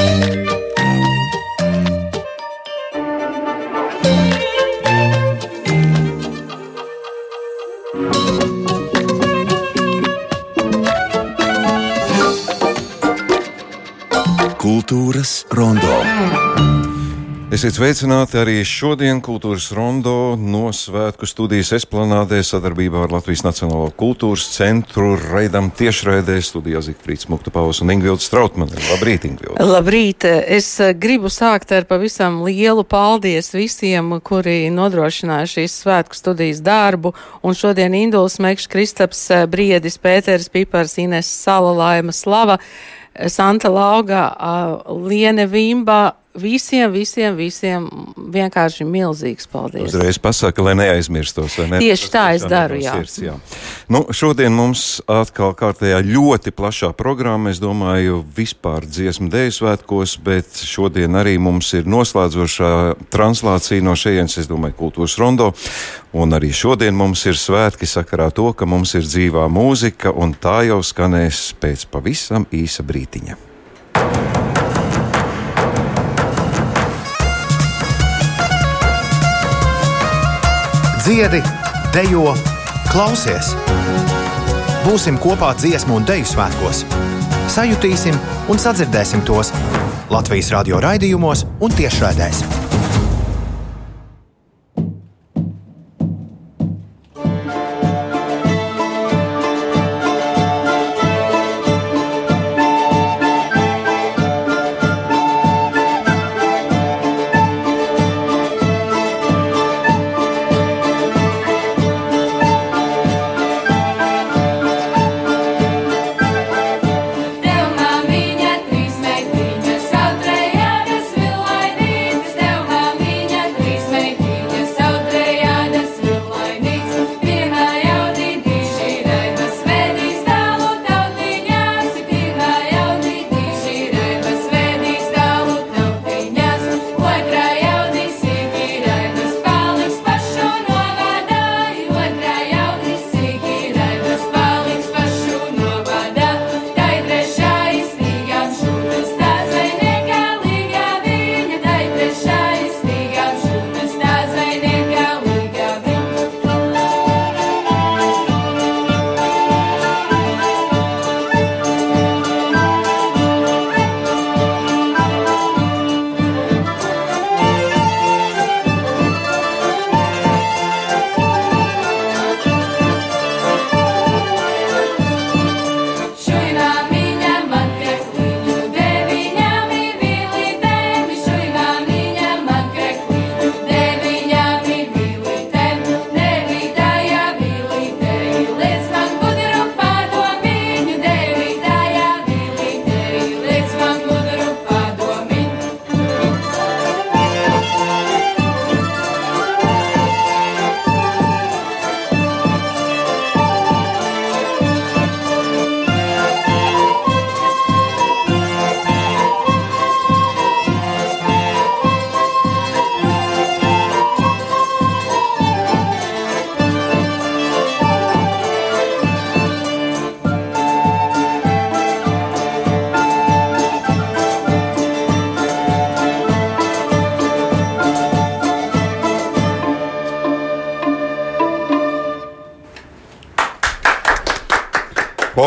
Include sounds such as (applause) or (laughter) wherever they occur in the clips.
Kultūras Esiet sveicināti arī šodien Kultūras rondo no Svētku studijas esplanādē sadarbībā ar Latvijas Nacionālo kultūras centru raidam tiešraidē studijā Zikfrīds Muktapavs un Ingvilds Strautmane. Labrīt, Ingvilds! Labrīt! Es eh, gribu sākt ar pavisam lielu paldies visiem, kuri nodrošināja šīs Svētku studijas darbu, un šodien Induls Mekšs, Kristaps eh, Briedis, Pēters Pipars, Ines Sala, Laima Slava. Santa Lauga, Liene Vimba, visiem, visiem, visiem vienkārši milzīgs paldies. Uzreiz pasaka, lai neaizmirstos. Ne? Tieši tā es daru, jā. Sirds, jā. Nu, šodien mums atkal kārtējā ļoti plašā programma, es domāju, vispār dziesmu dēļu svētkos, bet šodien arī mums ir noslēdzošā translācija no šejienes, es domāju, kultūras rondo. Un arī šodien mums ir svētki sakarā to, ka mums ir dzīvā mūzika, un tā jau skanēs pēc pavisam īsa brītiņa. Dziedi, dejo, klausies! Būsim kopā dziesmu un deju svētkos! Sajutīsim un sadzirdēsim tos Latvijas radio raidījumos un tiešraidēs!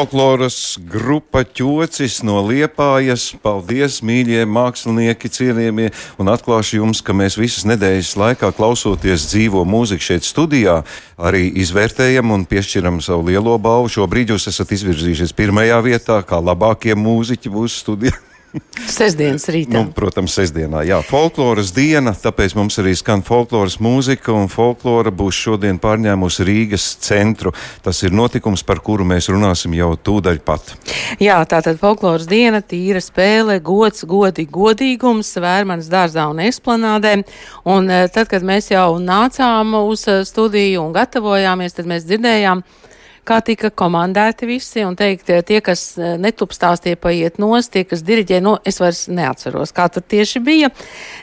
Folkloras grupa ķocis no Liepājas. Paldies, mīļie mākslinieki, cienījamie, un atklāšu jums, ka mēs visas nedēļas laikā klausoties dzīvo mūziku šeit studijā, arī izvērtējam un piešķiram savu lielo balvu. Šobrīd jūs esat izvirzījušies pirmajā vietā, kā labākie mūziķi mūsu studijā. Sesdienas rītā. Nu, protams, sestdienā. Jā, folkloras diena, tāpēc mums arī skan folkloras mūzika, un folklora būs šodien pārņēmusi Rīgas centru. Tas ir notikums, par kuru mēs runāsim jau tūdaļ pat. Jā, tātad folkloras diena, tīra spēle, gods, godi, godīgums, vērmanas dārzā un esplanādē. Un eh, tad, kad mēs jau nācām uz eh, studiju un gatavojāmies, tad mēs dzirdējām, kā tika komandēti visi un teikt, tie, kas eh, netupstās, tie paiet nos, tie, kas diriģē, no, es vairs neatceros, kā tur tieši bija.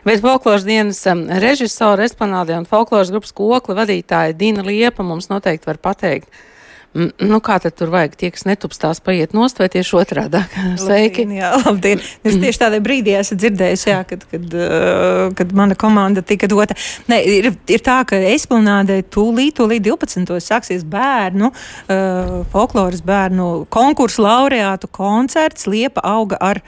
Bet folkloras dienas režisora, esplanādē un folkloras grupas kokla vadītāja Dina Liepa mums noteikti var pateikt Nu, kā tad tur vajag? Tie, kas netupstās, paiet nost vai tieši otrādā? (laughs) Sveiki! Labdien, jā, labdien! Es tieši tādā brīdī esmu dzirdējis, jā, kad, kad, kad mana komanda tika dota. Ne, ir, ir tā, ka Esplanādē tūlīt, tūlīt 12. sāksies bērnu, folkloras bērnu konkursu laureātu koncerts Liepa auga ar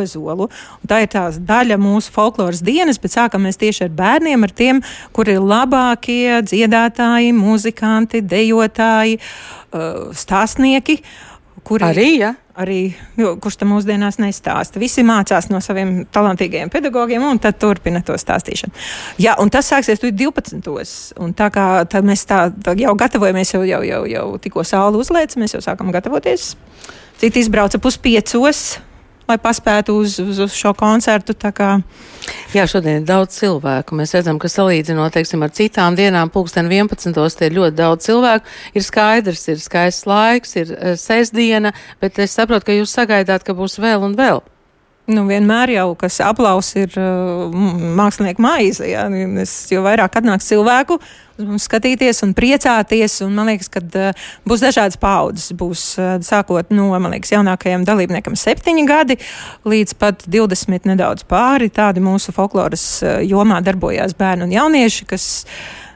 ozolu. Un tā ir tā daļa mūsu folkloras dienas, bet sākam mēs tieši ar bērniem, ar tiem, kuri ir labākie dziedātāji, muzikanti, dejotāji, uh, stāstnieki. Kuri, arī, ja? arī jo, kurš tam mūsdienās nestāsta. Visi mācās no saviem talantīgajiem pedagogiem un tad turpina to stāstīšanu. Jā, un tas sāksies 12. Un tā kā tā mēs tā, tā jau gatavojamies, jau, jau, jau, jau tikko saule uzlēca, mēs jau sākam gatavoties. Citi izbrauca puspiecos lai paspētu uz, uz, uz šo koncertu. Jā, šodien ir daudz cilvēku. Mēs redzam, ka salīdzinot teiksim, ar citām dienām, pulksten 11. tie ir ļoti daudz cilvēku. Ir skaidrs, ir skaists laiks, ir uh, sestdiena, bet es saprotu, ka jūs sagaidāt, ka būs vēl un vēl. Nu, vienmēr jau kas aplausa ir uh, mākslinieka maize. Ja? Es, jo vairāk atnāks cilvēku uz mums skatīties un priecāties, un man liekas, ka uh, būs dažādas paudzes. Būs uh, sākot no liekas, jaunākajiem dalībniekam septiņi gadi līdz pat 20 nedaudz pāri. Tādi mūsu folkloras uh, jomā darbojās bērni un jaunieši, kas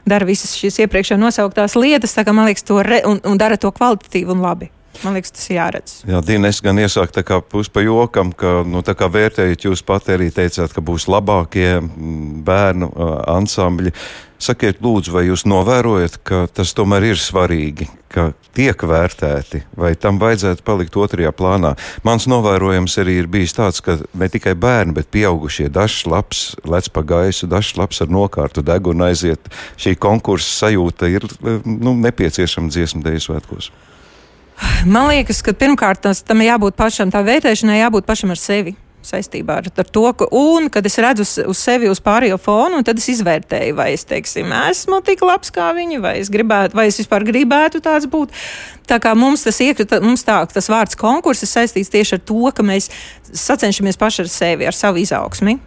dara visas šīs iepriekš nosauktās lietas, tā kā man liekas, to re, un, un dara to kvalitatīvi un labi. Man liekas, tas ir jāredz. Jā, Dīna, es gan iesāku tā kā pus pa jokam, ka, nu, tā kā vērtējot, jūs pat arī teicāt, ka būs labākie mm, bērnu ansambļi. Sakiet, lūdzu, vai jūs novērojat, ka tas tomēr ir svarīgi, ka tiek vērtēti, vai tam vajadzētu palikt otrajā plānā? Mans novērojums arī ir bijis tāds, ka ne tikai bērni, bet pieaugušie dažs labs lec pa gaisu, dažs labs ar nokārtu degunu aiziet. Šī konkursa sajūta ir nu, nepieciešama dziesmu dēļ svētkos. Man liekas, ka pirmkārt tas, tam jābūt pašam, tā vērtēšanai jābūt pašam ar sevi saistībā ar, ar to, ka, un kad es redzu uz, uz sevi, uz pārējo fonu, tad es izvērtēju, vai es, teiksim, esmu tik labs kā viņi, vai es gribētu, vai es vispār gribētu tāds būt. Tā kā mums tas iekrita, mums tā, tas vārds konkurss ir saistīts tieši ar to, ka mēs sacenšamies paši ar sevi, ar savu izaugsmi.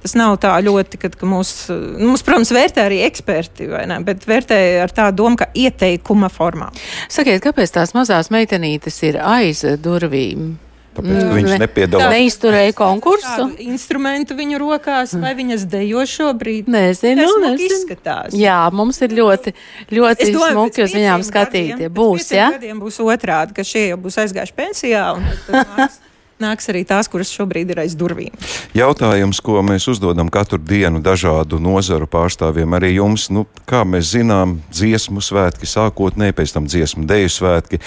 Tas nav tā ļoti, ka, ka mūs, mums, protams, vērtē arī eksperti, ne, bet vērtē ar tādu domu, ka ieteikuma formā. Sakiet, kāpēc tās mazās meitenītes ir aiz durvīm? Tāpēc, mm, viņš nepiedalās. Neizturēja konkursu. Instrumentu viņu rokās, vai viņas dejo šobrīd? Nezinu, nezinu. izskatās. Jā, mums ir ļoti, ļoti domāju, smuki uz viņām skatīt. Būs? Ja? Būs otrādi, ka šie jau būs aizgājuši pensijā. Un (laughs) nāks arī tās, kuras šobrīd ir aiz durvīm. Jautājums, ko mēs uzdodam katru dienu dažādu nozaru pārstāvjiem, arī jums, nu, kā mēs zinām, dziesmu svētki, sākotnēji pēc tam dziesmu deju svētki.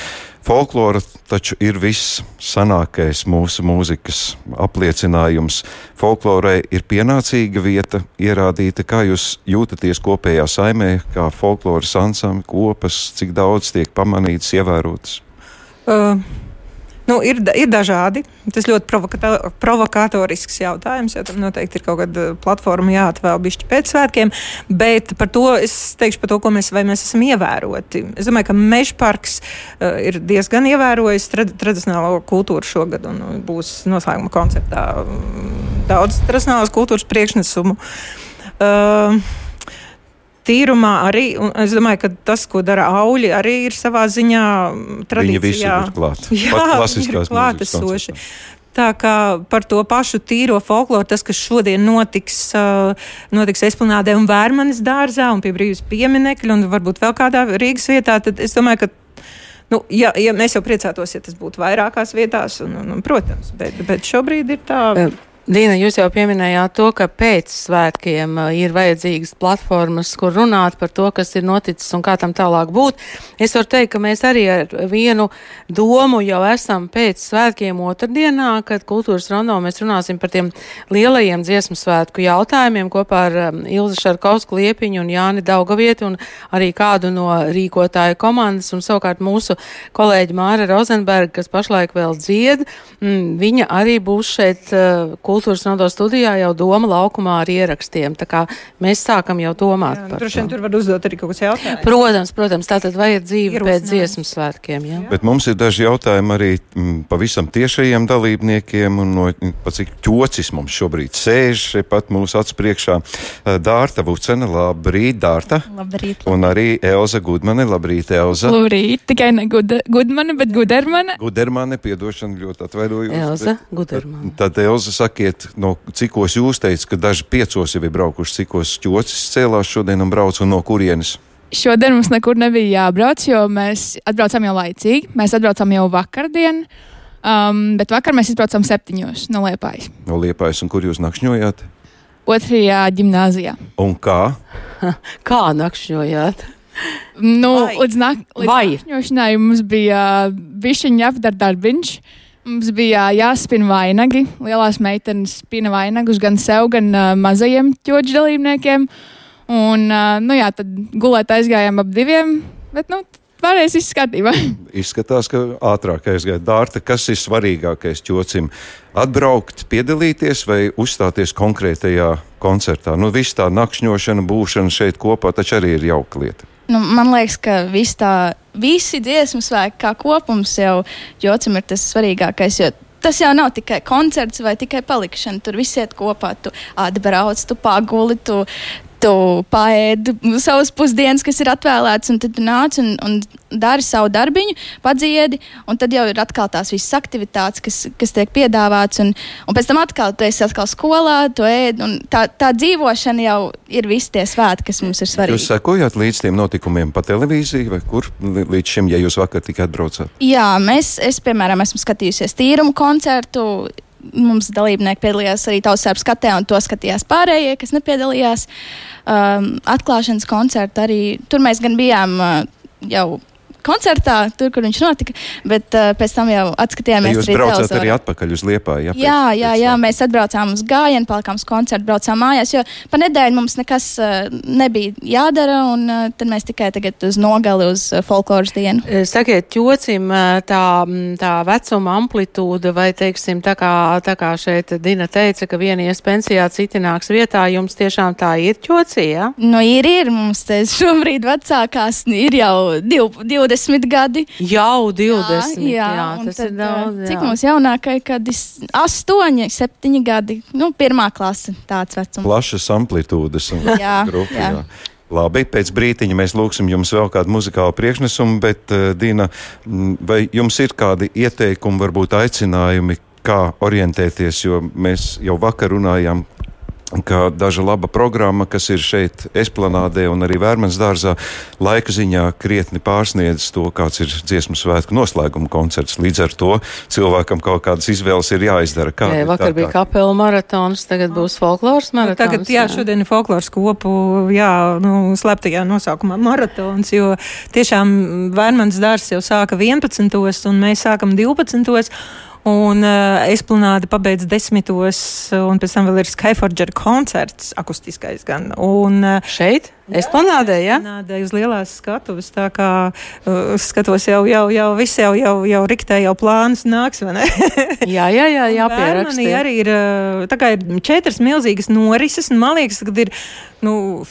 Folklora taču ir viss sanākais mūsu mūzikas apliecinājums. Folklorai ir pienācīga vieta ierādīta, kā jūs jūtaties kopējā saimē, kā folkloras ansambļa kopas, cik daudz tiek pamanīts, ievērots. Uh. Nu, ir, ir dažādi. Tas ļoti provokatorisks jautājums, jo tam noteikti ir kaut kāda platforma jāatvēl bišķi pēc svētkiem. Bet par to es teikšu, par to, ko mēs, mēs esam ievēroti. Es domāju, ka Mežparks uh, ir diezgan ievērojis trad tradicionālo kultūru šogad un būs noslēguma koncertā daudz tradicionālās kultūras priekšnesumu. Uh, tīrumā arī, un es domāju, ka tas, ko dara auļi, arī ir savā ziņā tradicionāli. Viņi visi ir klāt. (laughs) Jā, viņi ir klātesoši. Tā kā par to pašu tīro folkloru, tas, kas šodien notiks, uh, notiks Esplanādē un Vērmanis dārzā un pie brīvības pieminekļa un varbūt vēl kādā Rīgas vietā, tad es domāju, ka Nu, ja, ja mēs jau priecātos, ja tas būtu vairākās vietās, un, un, un, protams, bet, bet šobrīd ir tā. Dīna, jūs jau pieminējāt to, ka pēc svētkiem uh, ir vajadzīgas platformas, kur runāt par to, kas ir noticis un kā tam tālāk būt. Es varu teikt, ka mēs arī ar vienu domu jau esam pēc svētkiem otrdienā, kad kultūras rondo mēs runāsim par tiem lielajiem dziesmu svētku jautājumiem kopā ar um, Ilzi Šarkausku Liepiņu un Jāni Daugavieti un arī kādu no rīkotāju komandas un savukārt mūsu kolēģi Māra Rozenberga, kas pašlaik vēl dzied, mm, viņa arī būs šeit uh, kultūras nodo studijā jau doma laukumā ar ierakstiem. Tā kā mēs sākam jau domāt jā, par to. Droši vien tur var uzdot arī kaut kāds jautājums. Protams, protams, tā tad vajag dzīve pēc dziesmu svētkiem. Jā. Bet mums ir daži jautājumi arī m, mm, pavisam tiešajiem dalībniekiem, un no pa cik ķocis mums šobrīd sēž šeit mūsu acu priekšā. Dārta Vucena, labrīt, Dārta. Labrīt. Un arī Elza Gudmane, labrīt, Elza. Labrīt, tikai ne Gudmane, bet Gudermane. Gudermane, piedošana, ļoti atvainojos. Elza Gudermane. Tad, Elza sakiet, no cikos jūs teicat, ka daži piecos jau ir braukuši, cikos ķocis cēlās šodien un brauc un no kurienes? Šodien mums nekur nebija jābrauc, jo mēs atbraucām jau laicīgi. Mēs atbraucām jau vakardien, um, bet vakar mēs izbraucām septiņos no Liepājas. No Liepājas, un kur jūs nakšņojāt? Otrajā gimnāzijā. Un kā? (laughs) kā nakšņojāt? Nu, Vai. līdz nak līdz nakšņošanai mums bija bišķiņa apdara darbiņš. Mums bija jāspina vainagi. Lielās meitenes spina vainagus gan sev, gan uh, mazajiem ķoģu dalībniekiem. Un, uh, nu jā, tad gulēt aizgājām ap diviem. Bet, nu, Pārējais viss kārtībā. Izskatās, ka ātrāk aizgāja dārta. Kas ir svarīgākais ķocim? Atbraukt, piedalīties vai uzstāties konkrētajā koncertā? Nu, viss tā nakšņošana, būšana šeit kopā taču arī ir jauka lieta. Nu, man liekas, ka vis tā, visi dziesmu svēki kā kopums jau jocam ir tas svarīgākais. Tas jau nav tikai koncerts vai tikai palikšana. Tur viss iet kopā. Tu atbrauc, tu paguli, tu, tu paēdi savas pusdienas, kas ir atvēlētas, un tad tu nāc un, un dari savu darbiņu, padziedi, un tad jau ir atkal tās visas aktivitātes, kas, kas tiek piedāvātas, un, un pēc tam atkal tu esi atkal skolā, tu ēd, un tā, tā dzīvošana jau ir visi tie svētki, kas mums ir svarīgi. Jūs sekojāt līdz tiem notikumiem pa televīziju, vai kur līdz šim, ja jūs vakar tikai atbraucāt? Jā, mēs, es, piemēram, esmu skatījusies tīrumu koncertu, mums dalībnieki piedalījās arī Tautosērbs skatē, un to skatījās pārējie, kas nepiedalījās. Um, atklāšanas koncertu arī tur mēs gan bijām uh, jau koncertā, tur, kur viņš notika. Bet uh, pēc tam jau atskatījāmies. Jūs braucāt televizorā. arī atpakaļ uz Liepāju? Ja, jā, pēc, jā, pēc jā, mēs atbraucām uz gājienu, palikām uz koncertu, braucām mājās, jo pa nedēļu mums nekas uh, nebija jādara, un uh, tad mēs tikai tagad uz nogali, uz uh, folkloras dienu. Sakiet, ķocim tā, tā vecuma amplitūda, vai teiksim, tā kā, tā kā šeit Dina teica, ka viena ies pensijā, citi nāks vietā, jums tiešām tā ir ķocī, jā? Ja? Nu, ir, ir, mums te šobrīd vecākās ir jau 20. 20 gadi. Jau 20. Jā, jā, jā tas tad, ir daudz. Jā. Cik mums jaunākai, kad 8, 7 gadi, nu, pirmā klase tāds vecums. Plašas amplitūdas un jā, grupa. Jā. Jā. Labi, pēc brīdiņa mēs lūgsim jums vēl kādu muzikālu priekšnesumu, bet, uh, Dina, vai jums ir kādi ieteikumi, varbūt aicinājumi, kā orientēties, jo mēs jau vakar runājām, ka daža laba programma, kas ir šeit esplanādē un arī Vērmens dārzā, laika ziņā krietni pārsniedz to, kāds ir dziesmu svētku noslēguma koncerts. Līdz ar to cilvēkam kaut kādas izvēles ir jāizdara. Kā, jā, vakar kā, bija kapela maratons, tagad būs folkloras nu, maratons. Tagad, jā, jā. šodien ir folkloras kopu, jā, nu, sleptajā nosaukumā maratons, jo tiešām Vērmens dārzs jau sāka 11. un mēs sākam 12. Un uh, esplanāde pabeidz desmitos, un pēc tam vēl ir Skyforger koncerts, akustiskais gan. Un, uh, Šeit? Esplanādē, jā? Esplanādē uz lielās skatuves, tā kā uh, skatos jau, jau, jau viss jau, jau, jau riktē jau plāns nāks, vai ne? (laughs) jā, jā, jā, jāpieraksta. arī ir, uh, tā kā ir četras milzīgas norises, un man liekas, ka ir, nu,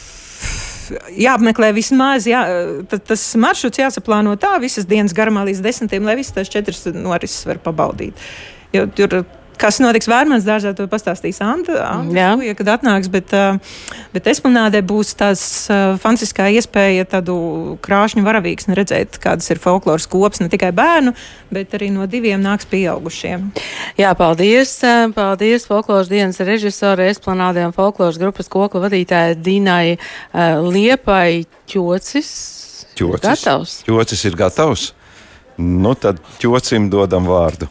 jāapmeklē vismaz, jā, tas maršruts jāsaplāno tā visas dienas garumā līdz desmitiem, lai visas tās četras norises var pabaudīt. Jo tur Kas notiks Vērmans dārzā, to pastāstīs Anta. Anta ja, kad atnāks, bet, bet esplanādē būs tās fantastiskā iespēja tādu krāšņu varavīksni redzēt, kādas ir folkloras kops ne tikai bērnu, bet arī no diviem nāks pieaugušiem. Jā, paldies. Paldies folkloras dienas režisore esplanādē un folkloras grupas kokla vadītāja Dīnai Liepai Ķocis. Ķocis. Gatavs. Ķocis ir gatavs. Nu tad ķocim dodam vārdu.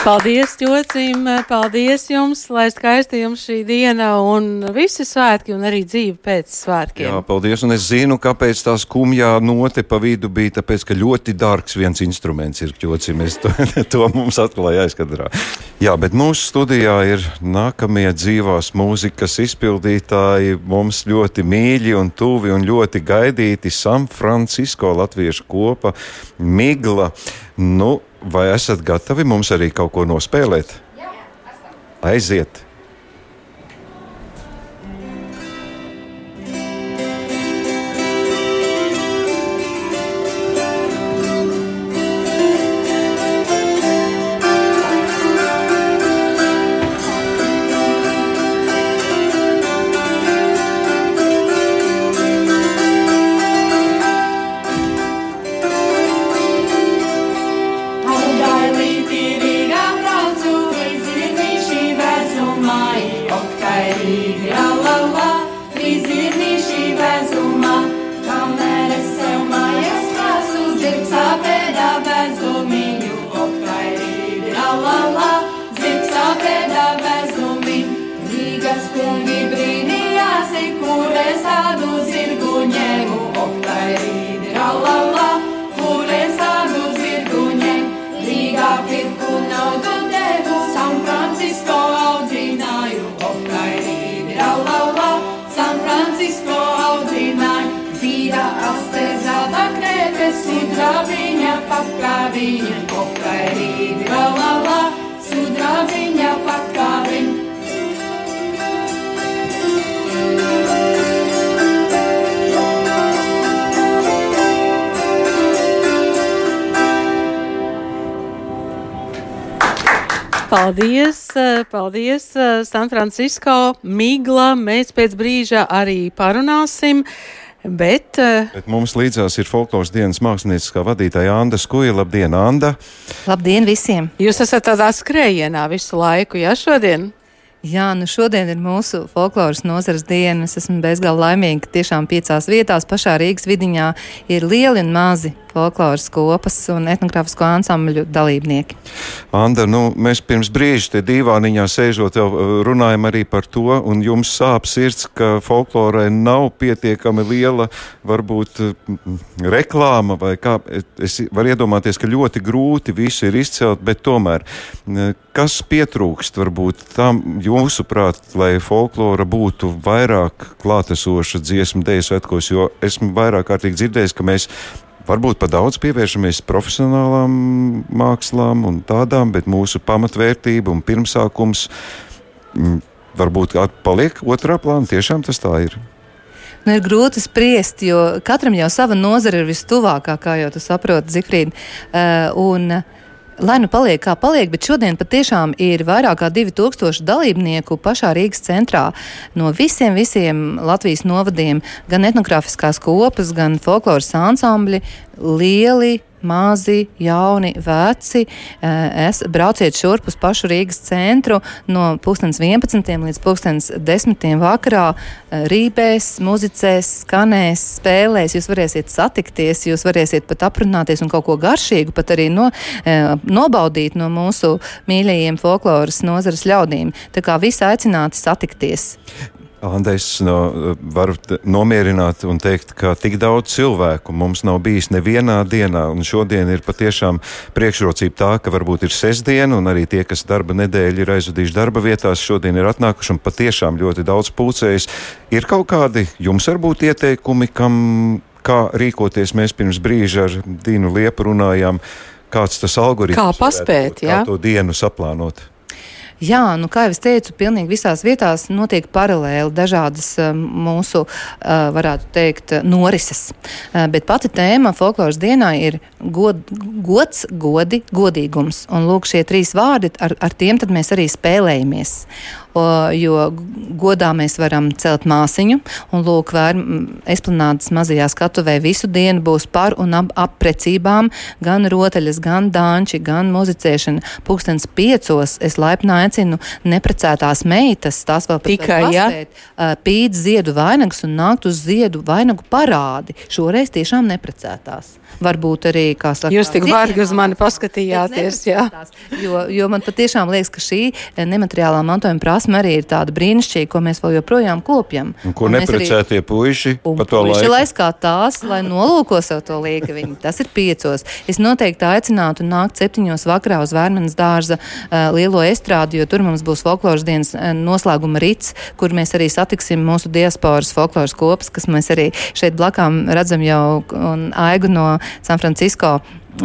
Paldies, Jocim! Paldies jums, lai skaisti jums šī diena un visi svētki un arī dzīve pēc svētkiem. Jā, paldies, un es zinu, kāpēc tā skumjā note pa vidu bija, tāpēc, ka ļoti dārgs viens instruments ir ķocim. Es to, (laughs) to mums atklāja aizkadrā. Jā, bet mūsu studijā ir nākamie dzīvās mūzikas izpildītāji, mums ļoti mīļi un tuvi un ļoti gaidīti San Francisco latviešu kopa Migla. Nu, vai esat gatavi mums arī kaut ko nospēlēt? Jā, Aiziet! Francisco audzināju, zīda astezāta krēpe, sudrabiņa pakāviņa, okairīdi raulala, sudrabiņa Paldies, eh, paldies, eh, San Francisco, Migla. Mēs pēc brīža arī parunāsim. Bet, eh, Bet mums līdzās ir folkloras dienas mākslinieckā vadītāja Anna Skuja. Labdien, Anna! Labdien visiem! jūs esat tādā skrējienā visu laiku, ja šodien? Jā, nu šodien ir mūsu folkloras nozares diena. Es esmu bezgalīgi laimīga, ka tiešām piecās vietās pašā Rīgas vidiņā ir lieli un mazi folkloras kopas un etnogrāfisko ansambļu dalībnieki. Anda, nu, mēs pirms brīža te divāniņā sēžot jau uh, runājam arī par to, un jums sāp sirds, ka folklorai nav pietiekami liela, varbūt mm, reklāma vai kā. Es varu iedomāties, ka ļoti grūti visu ir izcelt, bet tomēr, mm, kas pietrūkst varbūt tam jūsuprāt, lai folklora būtu vairāk klātesoša dziesmu dēļ svetkos, jo esmu vairāk kārtīgi dzirdējis, ka mēs Varbūt par daudz pievēršamies profesionālām mākslām un tādām, bet mūsu pamatvērtība un pirmsākums mm, varbūt paliek otrā plānā. Tiešām tas tā ir. Nu, ir grūti spriest, jo katram jau sava nozara ir vistuvākā, kā jau tu saproti, Zifrīd. Uh, un, Lai nu paliek kā paliek, bet šodien patiešām ir vairāk kā 2000 dalībnieku pašā Rīgas centrā. No visiem, visiem Latvijas novadiem, gan etnogrāfiskās kopas, gan folkloras ansambļi, lieli, mazi, jauni, veci. Eh, es brauciet šurp uz pašu Rīgas centru no 11. līdz 10. vakarā. eh, Rībēs, muzicēs, skanēs, spēlēs. Jūs varēsiet satikties, jūs varēsiet pat aprunāties un kaut ko garšīgu pat arī no, eh, nobaudīt no mūsu mīļajiem folkloras nozares ļaudīm. Tā kā visi aicināti satikties. Anda, es no, varu nomierināt un teikt, ka tik daudz cilvēku mums nav bijis nevienā dienā. Un šodien ir patiešām priekšrocība tā, ka varbūt ir sestdiena, un arī tie, kas darba nedēļu ir aizvadījuši darba vietās, šodien ir atnākuši un patiešām ļoti daudz pulcējas. Ir kaut kādi jums varbūt ieteikumi, kam, kā rīkoties. Mēs pirms brīža ar Dīnu Liepu runājām, kāds tas algoritms Kā varētu paspēt, būt, jā? kā to dienu saplānot. Jā, nu, kā jau es teicu, pilnīgi visās vietās notiek paralēli dažādas um, mūsu, uh, varētu teikt, norises. Uh, bet pati tēma folkloras dienā ir god, gods, godi, godīgums. Un lūk, šie trīs vārdi, ar, ar tiem mēs arī spēlējamies. Jo godā mēs varam celt māsiņu, un lūk, vēr, esplanādes mazajā skatuvē visu dienu būs par un ap, ap precībām, gan rotaļas, gan dāņči, gan muzicēšana. Pūkstens piecos es laipni aicinu neprecētās meitas, tās vēl Tikai, ja? pīt ziedu vainagus un nākt uz ziedu vainagu parādi. Šoreiz tiešām neprecētās. Varbūt arī, kā saka, Jūs tik bargi uz mani paskatījāties, jā. Jo, jo man patiešām liekas, ka šī eh, nemateriālā mantojuma prasme arī ir tāda brīnišķīga, ko mēs vēl joprojām kopjam. Un ko mēs arī- neprecētie puiši pa to puiši laiku? lai skatās, lai nolūko sev to liekaviņu. Tas ir piecos. Es noteikti aicinātu nākt septiņos vakarā uz Vērmanas dārza uh, lielo estrādi, jo tur mums būs folkloras dienas uh, noslēguma rits, kur mēs arī satiksim mūsu diasporas folkloras kopas, kas mēs arī šeit blakām redzam jau un aigu no San Francisco.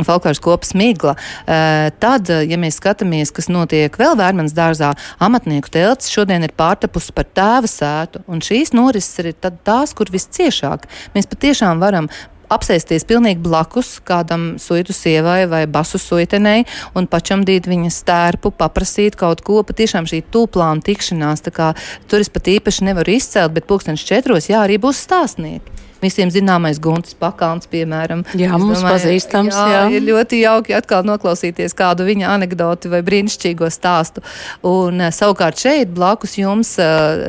Folkloras kopas migla. Uh, tad, uh, ja mēs skatāmies, kas notiek vēl Vērmanas dārzā, amatnieku telts šodien ir pārtapusi par tēva sētu, un šīs norises ir tās, kur visciešāk mēs patiešām varam apsēsties pilnīgi blakus kādam suitu sievai vai basu suitenei un pačamdīt viņas stērpu, paprasīt kaut ko. Patiešām šī tūplāna tikšanās, tā kā tur es pat īpaši nevaru izcelt, bet pulkstenis četros, jā, arī būs stāstnieki. Visiem zināmais Gunts Pakāns, piemēram. Jā, Es mums pazīstams, jā. Ir ļoti jauki atkal noklausīties kādu viņa anekdoti vai brīnišķīgo stāstu. Un uh, savukārt šeit blakus jums uh,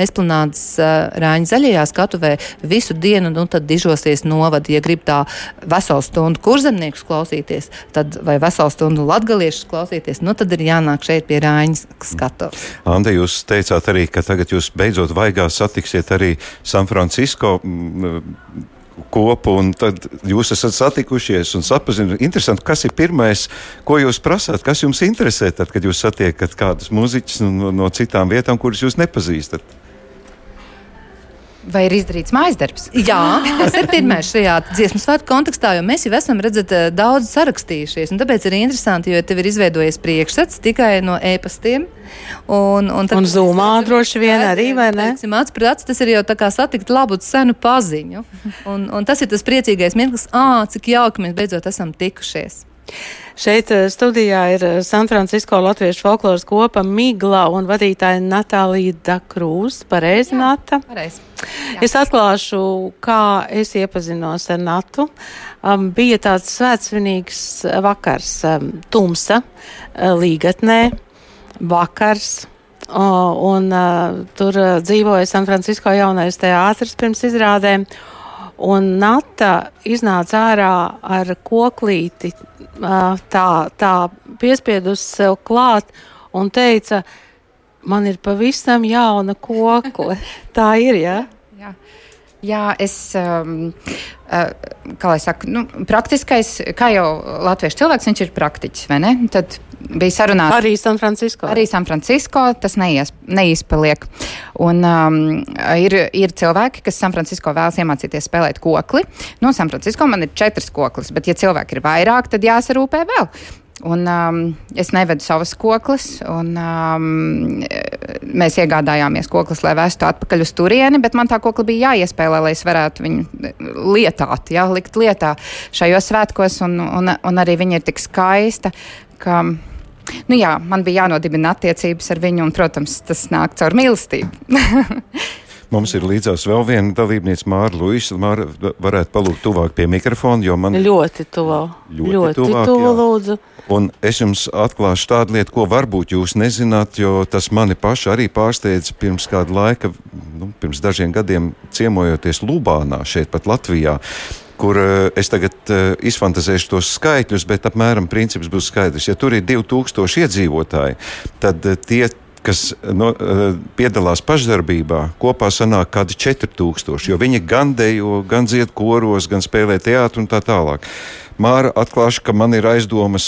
esplanādes uh, Rāņa zaļajā skatuvē visu dienu, nu tad dižosies novadi, ja grib tā veselu stundu kurzemniekus klausīties, tad vai veselu stundu latgaliešus klausīties, nu tad ir jānāk šeit pie Rāņas skatuves. Anda, jūs teicāt arī, ka tagad jūs beidzot vaigā satiksiet arī San Francisco kopu, un tad jūs esat satikušies un sapazinušies. Interesanti, kas ir pirmais, ko jūs prasāt, kas jums interesē, tad, kad jūs satiekat kādus muziķus no, no citām vietām, kuras jūs nepazīstat? Vai ir izdarīts mājas darbs? Jā, tas ir pirmais šajā dziesmu svētku kontekstā, jo mēs jau esam redzēt, eh, daudz sarakstījušies. un Tāpēc ir interesanti, jo tev ir izveidojies priekšstats tikai no e-pastiem. Un, un, tad, Un Zoomā droši vien arī, vai ne? Pret aci, tas ir jau tā kā satikt labu senu paziņu. Un, un tas ir tas priecīgais mirklis, ah, cik jauki mēs beidzot esam tikušies. Šeit eh, studijā ir eh, San Francisco Latviešu folkloras kopa Migla un vadītāja Natālija Dakrūs. Pareizi, Nata? Pareizi. Es atklāšu, kā es iepazinos ar Natu. Um, bija tāds svētsvinīgs vakars, um, tumsa, uh, līgatnē, vakars. Uh, un uh, tur uh, dzīvoja San Francisco jaunais teātris pirms izrādēm. Un Nata iznāca ārā ar koklīti, tā, tā piespiedus sev klāt un teica, man ir pavisam jauna kokle. (laughs) tā ir, jā? Ja? Jā. Jā, es, um, uh, kā lai saka, nu, praktiskais, kā jau latviešu cilvēks, viņš ir praktiķis, vai ne? Tad bija sarunāts. Arī San Francisco. Arī San Francisco tas neies, neizpaliek. Un, um, ir, ir cilvēki, kas San Francisco vēlas iemācīties spēlēt kokli. No San Francisco man ir četras koklis, bet, ja cilvēki ir vairāk, tad jāsarūpē vēl. Un, um, es nevedu savas koklis, un um, mēs iegādājāmies koklis, lai vestu atpakaļ uz turieni, bet man tā kokla bija jāiespēlē, lai es varētu viņu lietāt, jā, likt lietā šajos svētkos, un, un, un arī viņa ir tik skaista, ka Nu jā, man bija jānodibina attiecības ar viņu, un, protams, tas nāk caur mīlestību. (laughs) Mums ir līdzās vēl viena dalībniece, Māra Luisa. Māra varētu palūgt tuvāk pie mikrofona, jo man Ļoti tuvu. Ļoti Ļoti tuvu, jā. lūdzu. Un es jums atklāšu tādu lietu, ko varbūt jūs nezināt, jo tas mani paši arī pārsteidza pirms kāda laika, nu, pirms dažiem gadiem ciemojoties Lubānā, šeit pat Latvijā. Kur uh, es tagad uh, izfantazēšu tos skaitļus, bet apmēram princips būs skaidrs. Ja tur ir 2000 iedzīvotāji, tad uh, tie, kas no, uh, piedalās pašdarbībā, kopā sanāk kādi 4000. Jo viņi gan dejo, gan dzied koros, gan spēlē teātrus un tā tālāk. Māra, atklāšu, ka man ir aizdomas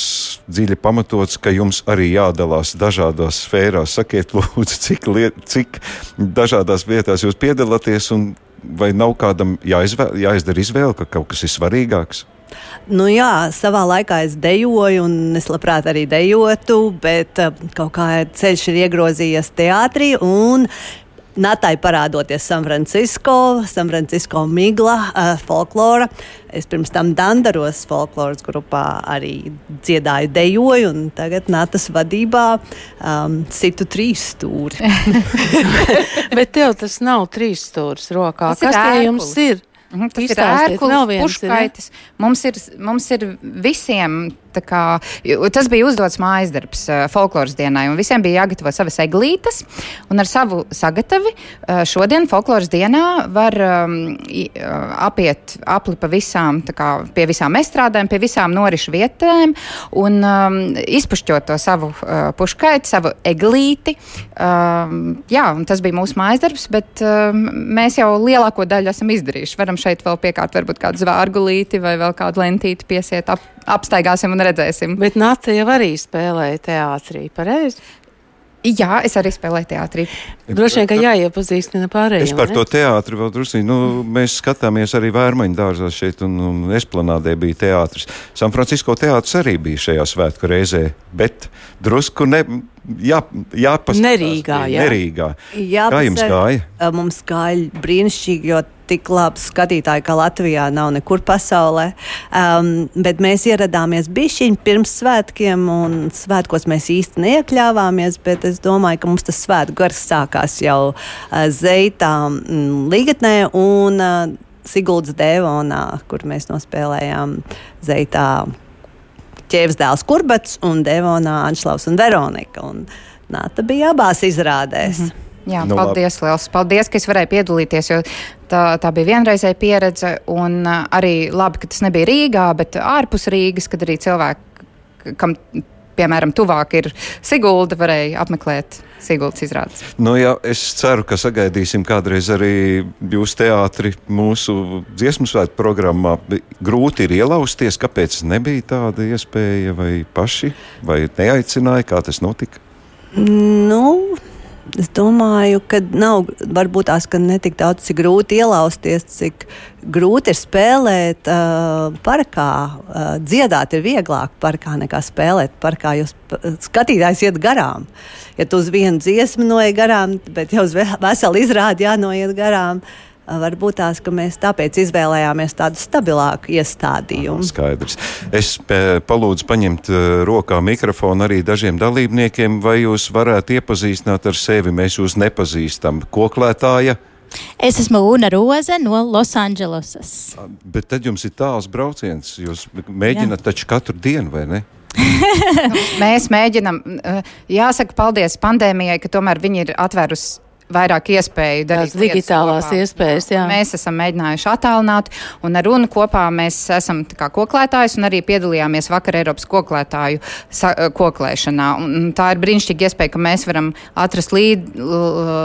dziļi pamatots, ka jums arī jādalās dažādās sfērās. Sakiet, (laughs) lūdzu, cik, liet, cik dažādās vietās jūs piedalāties, un vai nav kādam jāizvēl, jāizdara izvēle, ka kaut kas ir svarīgāks? Nu jā, savā laikā es dejoju, un es labprāt arī dejotu, bet uh, kaut kā ceļš ir iegrozījies teātrī. Un Natai parādoties San Francisco, San Francisco migla, uh, folklora. Es pirms tam Dandaros folkloras grupā arī dziedāju, dejoju, un tagad Natas vadībā um, situ trīs stūri. (laughs) Bet tev tas nav trīs stūris rokā. Tas Kas tie jums ir? Mhm, Tas ir ērklis, viens ir, ja? puškaitis. Mums ir, mums ir visiem, kā, tas bija uzdots mājas darbs uh, folkloras dienai, un visiem bija jāgatavo savas eglītes, un ar savu sagatavi uh, šodien folkloras dienā var um, apiet apli pa visām, kā pie visām estrādēm, pie visām norišu vietēm, un um, izpušķot to savu uh, puškaiti, savu eglīti. Um, jā, un tas bija mūsu mājas darbs, bet um, mēs jau lielāko daļu esam izdarījuši. Varam šeit vēl piekārt varbūt kādu zvārgulīti vai vēl kādu lentīti piesiet, ap, apstaigāsim un redzēsim. Bet Nata jau arī spēlēja teātrī, pareizi? Jā, es arī spēlēju teātrī. Droši vien, ka jāiepazīstina pārējiem. Es par vai to ne? teātri vēl drusku. Nu, mēs skatāmies arī Vērmaņu dārzā šeit, un, un Esplanādē bija teātris. San Francisco teātris arī bija šajā svētku reizē, bet drusku ne, jā, jāpaskatās. Nerīgā, jā. Nerīgā. Jā, Kā jums ar- gāja? Mums gāja brīnišķīgi, jo tik labs skatītāji kā Latvijā nav nekur pasaulē. Um, bet mēs ieradāmies bišķiņi pirms svētkiem, un svētkos mēs īsti neiekļāvāmies. Bet es domāju, ka mums tas svētku gars sākās jau uh, Zeitā mm, Ligatnē un uh, Siguldas Devonā, kur mēs nospēlējām Zeitā ķēvis dēls Kurbats un Devonā Anšlaus un Veronika. Un, Nāta bija abās izrādēs. Mm -hmm. Jā, Nu, paldies, liels paldies, ka es varēju piedalīties, jo tā, tā bija vienreizēja pieredze. Un uh, arī labi, ka tas nebija Rīgā, bet ārpus Rīgas, kad arī cilvēki, kam, piemēram, tuvāk ir Sigulda, varēja apmeklēt Siguldas izrādes. Nu, jā, es ceru, ka sagaidīsim kādreiz arī jūsu teātri mūsu dziesmu svētku programmā. Grūti ir ielausties, kāpēc nebija tāda iespēja, vai paši, vai neaicināja, kā tas notika. Nu, es domāju, ka nav varbūt tās, ka ne tik daudz, cik grūti ielausties, cik grūti ir spēlēt uh, parkā. Uh, dziedāt ir vieglāk parkā nekā spēlēt parkā, jo skatītājs iet garām. Ja tu uz vienu dziesmu noiet garām, bet jau uz ve- veselu izrādi jānoiet garām. uh, Varbūt tās, ka mēs tāpēc izvēlējāmies tādu stabilāku iestādījumu. Skaidrs. Es palūdzu paņemt rokā mikrofonu arī dažiem dalībniekiem, vai jūs varētu iepazīstināt ar sevi. Mēs jūs nepazīstam. Koklētāja, Es esmu Una Roze no Losandželosas. bet tad jums ir tāls brauciens. Jūs mēģināt taču katru dienu, vai ne? (laughs) Mēs mēģinām, jāsaka, paldies pandēmijai, ka tomēr viņi ir atvērusi vairāk iespēju darīt Tās digitālās kopā. iespējas, jā. Mēs esam mēģinājuši attālināt, un ar runu kopā mēs esam tā kā koklētājs, un arī piedalījāmies vakar Eiropas koklētāju eh, koklēšanā. Un, tā ir brīnišķīga iespēja, ka mēs varam atrast līd,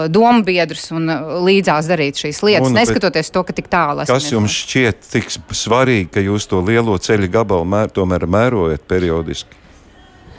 domu biedrus un uh, līdzās darīt šīs lietas, Un, neskatoties to, ka tik tālu esam. Kas jums šķiet tik svarīgi, ka jūs to lielo ceļu gabalu mēr, tomēr mērojat periodiski?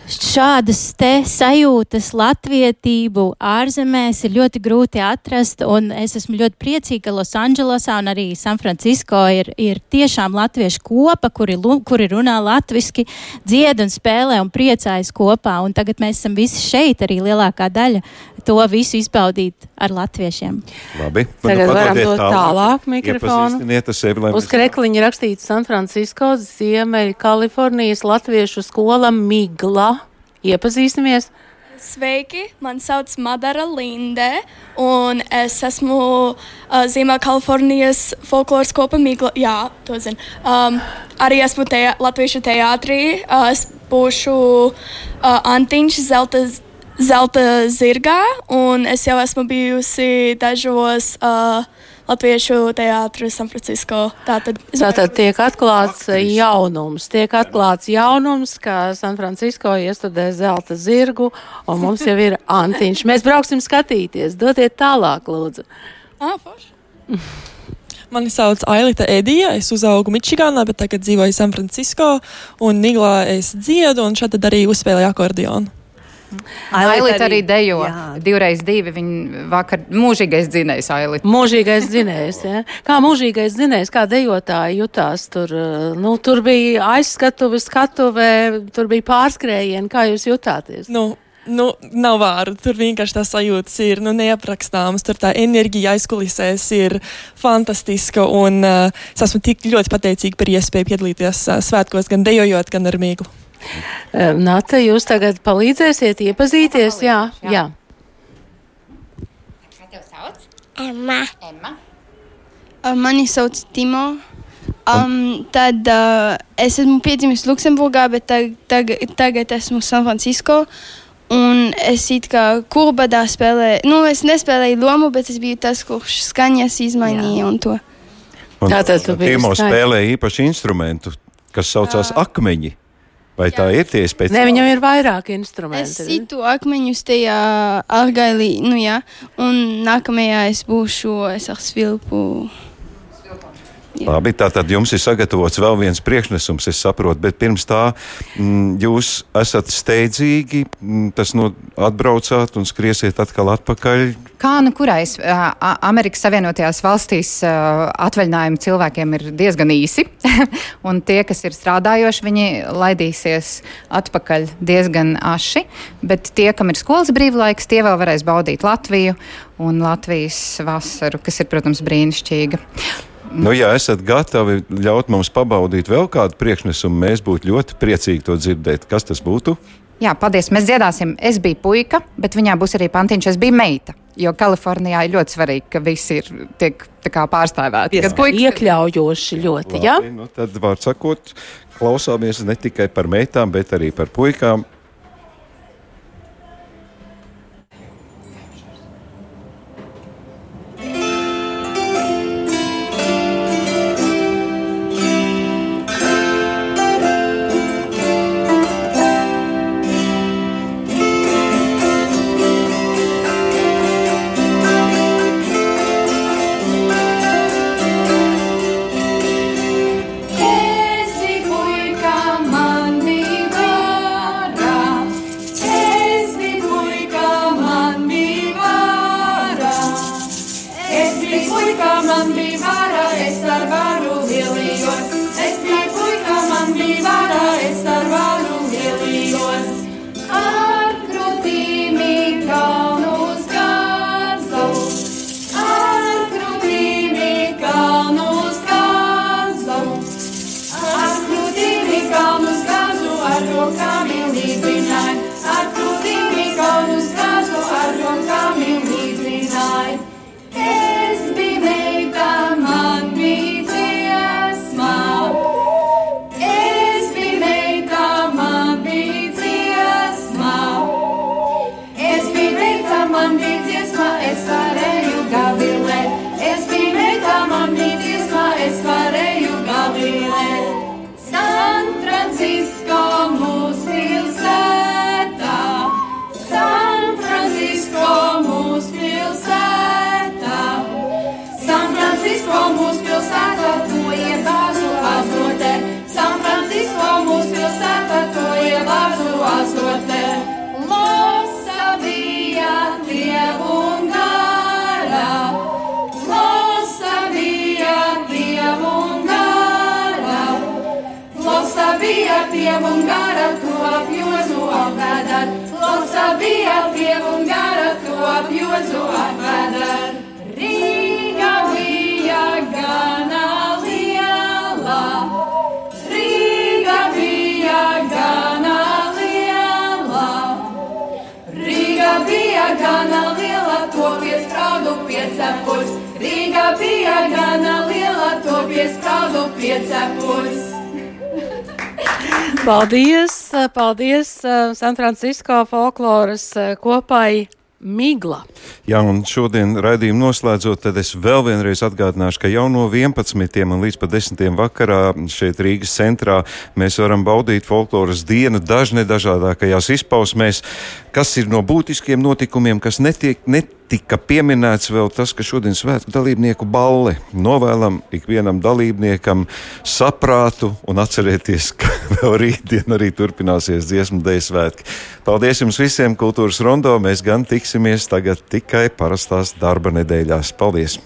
Šādas te sajūtas, latvietību ārzemēs ir ļoti grūti atrast, un es esmu ļoti priecīga, ka Losandželosā un arī San Francisco ir, ir tiešām latviešu kopa, kuri, kuri runā latviski, dzied un spēlē un priecājas kopā, un tagad mēs esam visi šeit, arī lielākā daļa to visu izbaudīt ar latviešiem. Labi. Tagad Nu, varam dot tālāk mikrofonu. Iepazīstiniet ar sevi, Uz krekliņa rakstīts San Francisco, Ziemeļa Kalifornijas Latviešu skola Migla. Iepazīstamies! Sveiki, man sauc Madara Linde, un es esmu uh, Ziemeļkalifornijas folkloras kopa Migla. Jā, to zinu. Um, arī esmu te, Latviešu teātrī. Uh, es būšu uh, Antiņš Zelta, Zelta zirgā, un es jau esmu bijusi dažos uh, Latviešu teātros San Francisco. Tātad, Tātad tiek atklāts jaunums. Tiek atklāts jaunums, ka San Francisco iestudē zelta zirgu, un mums jau ir (laughs) antiņš. Mēs brauksim skatīties. Dodiet tālāk, lūdzu. Ah. (laughs) Mani sauc Ailita Edija. Es uzaugu Mičigānā, bet tagad dzīvoju San Francisco. Un Niglā es dziedu, un šeit tad arī uzspēlēju akordionu. Ailita arī dejo. Divreiz divi. Viņa vakar mūžīgais dzinējs Ailita. Mūžīgais dzinējs. Ja? Kā mūžīgais dzinējs, kā dejotāji jutās tur? eh, Nu, tur bija aizskatuve, skatuve, tur bija pārskrējieni. Kā jūs jutāties? Nu, Nu, nav vārdu. Tur vienkārši tā sajūtas ir nu, neaprakstāmas. Tur tā enerģija aizkulisēs ir fantastiska. Un, uh, es esmu tik ļoti pateicīga par iespēju piedalīties uh, svētkos, gan dejojot, gan ar mīklu. Eh, Nata, jūs tagad palīdzēsiet iepazīties? Jā, jā. Emma. Emma. Uh, Mani sauc Timo. Um, tad uh, es esmu piedzimis Luksemburgā, bet tag, tag, tagad esmu San Francisco. Un es it kā kurbadā spēlēju, nu, es nespēlēju lomu, bet es biju tas, kurš skaņas izmainīja un to. Un Tātad tu biji Timo skaņa. spēlē īpašu instrumentu, kas saucās akmeņi. Vai tā ir tie spēcīgi? Nē, viņam ir vairāk Es instrumenti. situ akmeņus tajā argailī, nu jā, un nākamajā es būšu, es ar svilpu. Labi, tātad jums ir sagatavots vēl viens priekšnesums, es saprotu, bet pirms tā mm, jūs esat steidzīgi, mm, tas no atbraucāt un skriesiet atkal atpakaļ. Kā nu kurais Amerikas Savienotajās valstīs atvaļinājumi cilvēkiem ir diezgan īsi, (laughs) un tie, kas ir strādājoši, viņi laidīsies atpakaļ diezgan aši, bet tie, kam ir skolas brīvlaiks, tie vēl varēs baudīt Latviju un Latvijas vasaru, kas ir, protams, brīnišķīga. Nu, ja esat gatavi ļaut mums pabaudīt vēl kādu priekšnesumu, mēs būtu ļoti priecīgi to dzirdēt. Kas tas būtu? Jā, paldies. Mēs dziedāsim. Es biju puika, bet viņā būs arī pantiņš. Es biju meita. Jo Kalifornijā ir ļoti svarīgi, ka visi ir tiek tā kā pārstāvēti. Kad puikas- Iekļaujoši ļoti, jā? Labi, nu, tad, var sakot, klausāmies ne tikai par meitām, bet arī par puikām. Piecepus. Rīga bija gana liela, to piesprādu piecepus. Paldies, paldies San Francisco folkloras eh, kopai Migla. Jā, un šodien raidījumu noslēdzot, tad es vēl vienreiz atgādināšu, ka jau no 11. un līdz pat 10. vakarā šeit Rīgas centrā mēs varam baudīt folkloras dienu dažne dažādākajās izpausmēs, kas ir no būtiskiem notikumiem, kas netiek, netika pieminēts vēl tas, ka šodien svētku dalībnieku balli novēlam ikvienam dalībniekam saprātu un atcerieties, ka (laughs) vēl rītdien arī turpināsies dziesmu dēļ svētki. Paldies jums visiem kultūras rondo, mēs gan tiksimies tagad tikai parastās darba nedēļās. Paldies!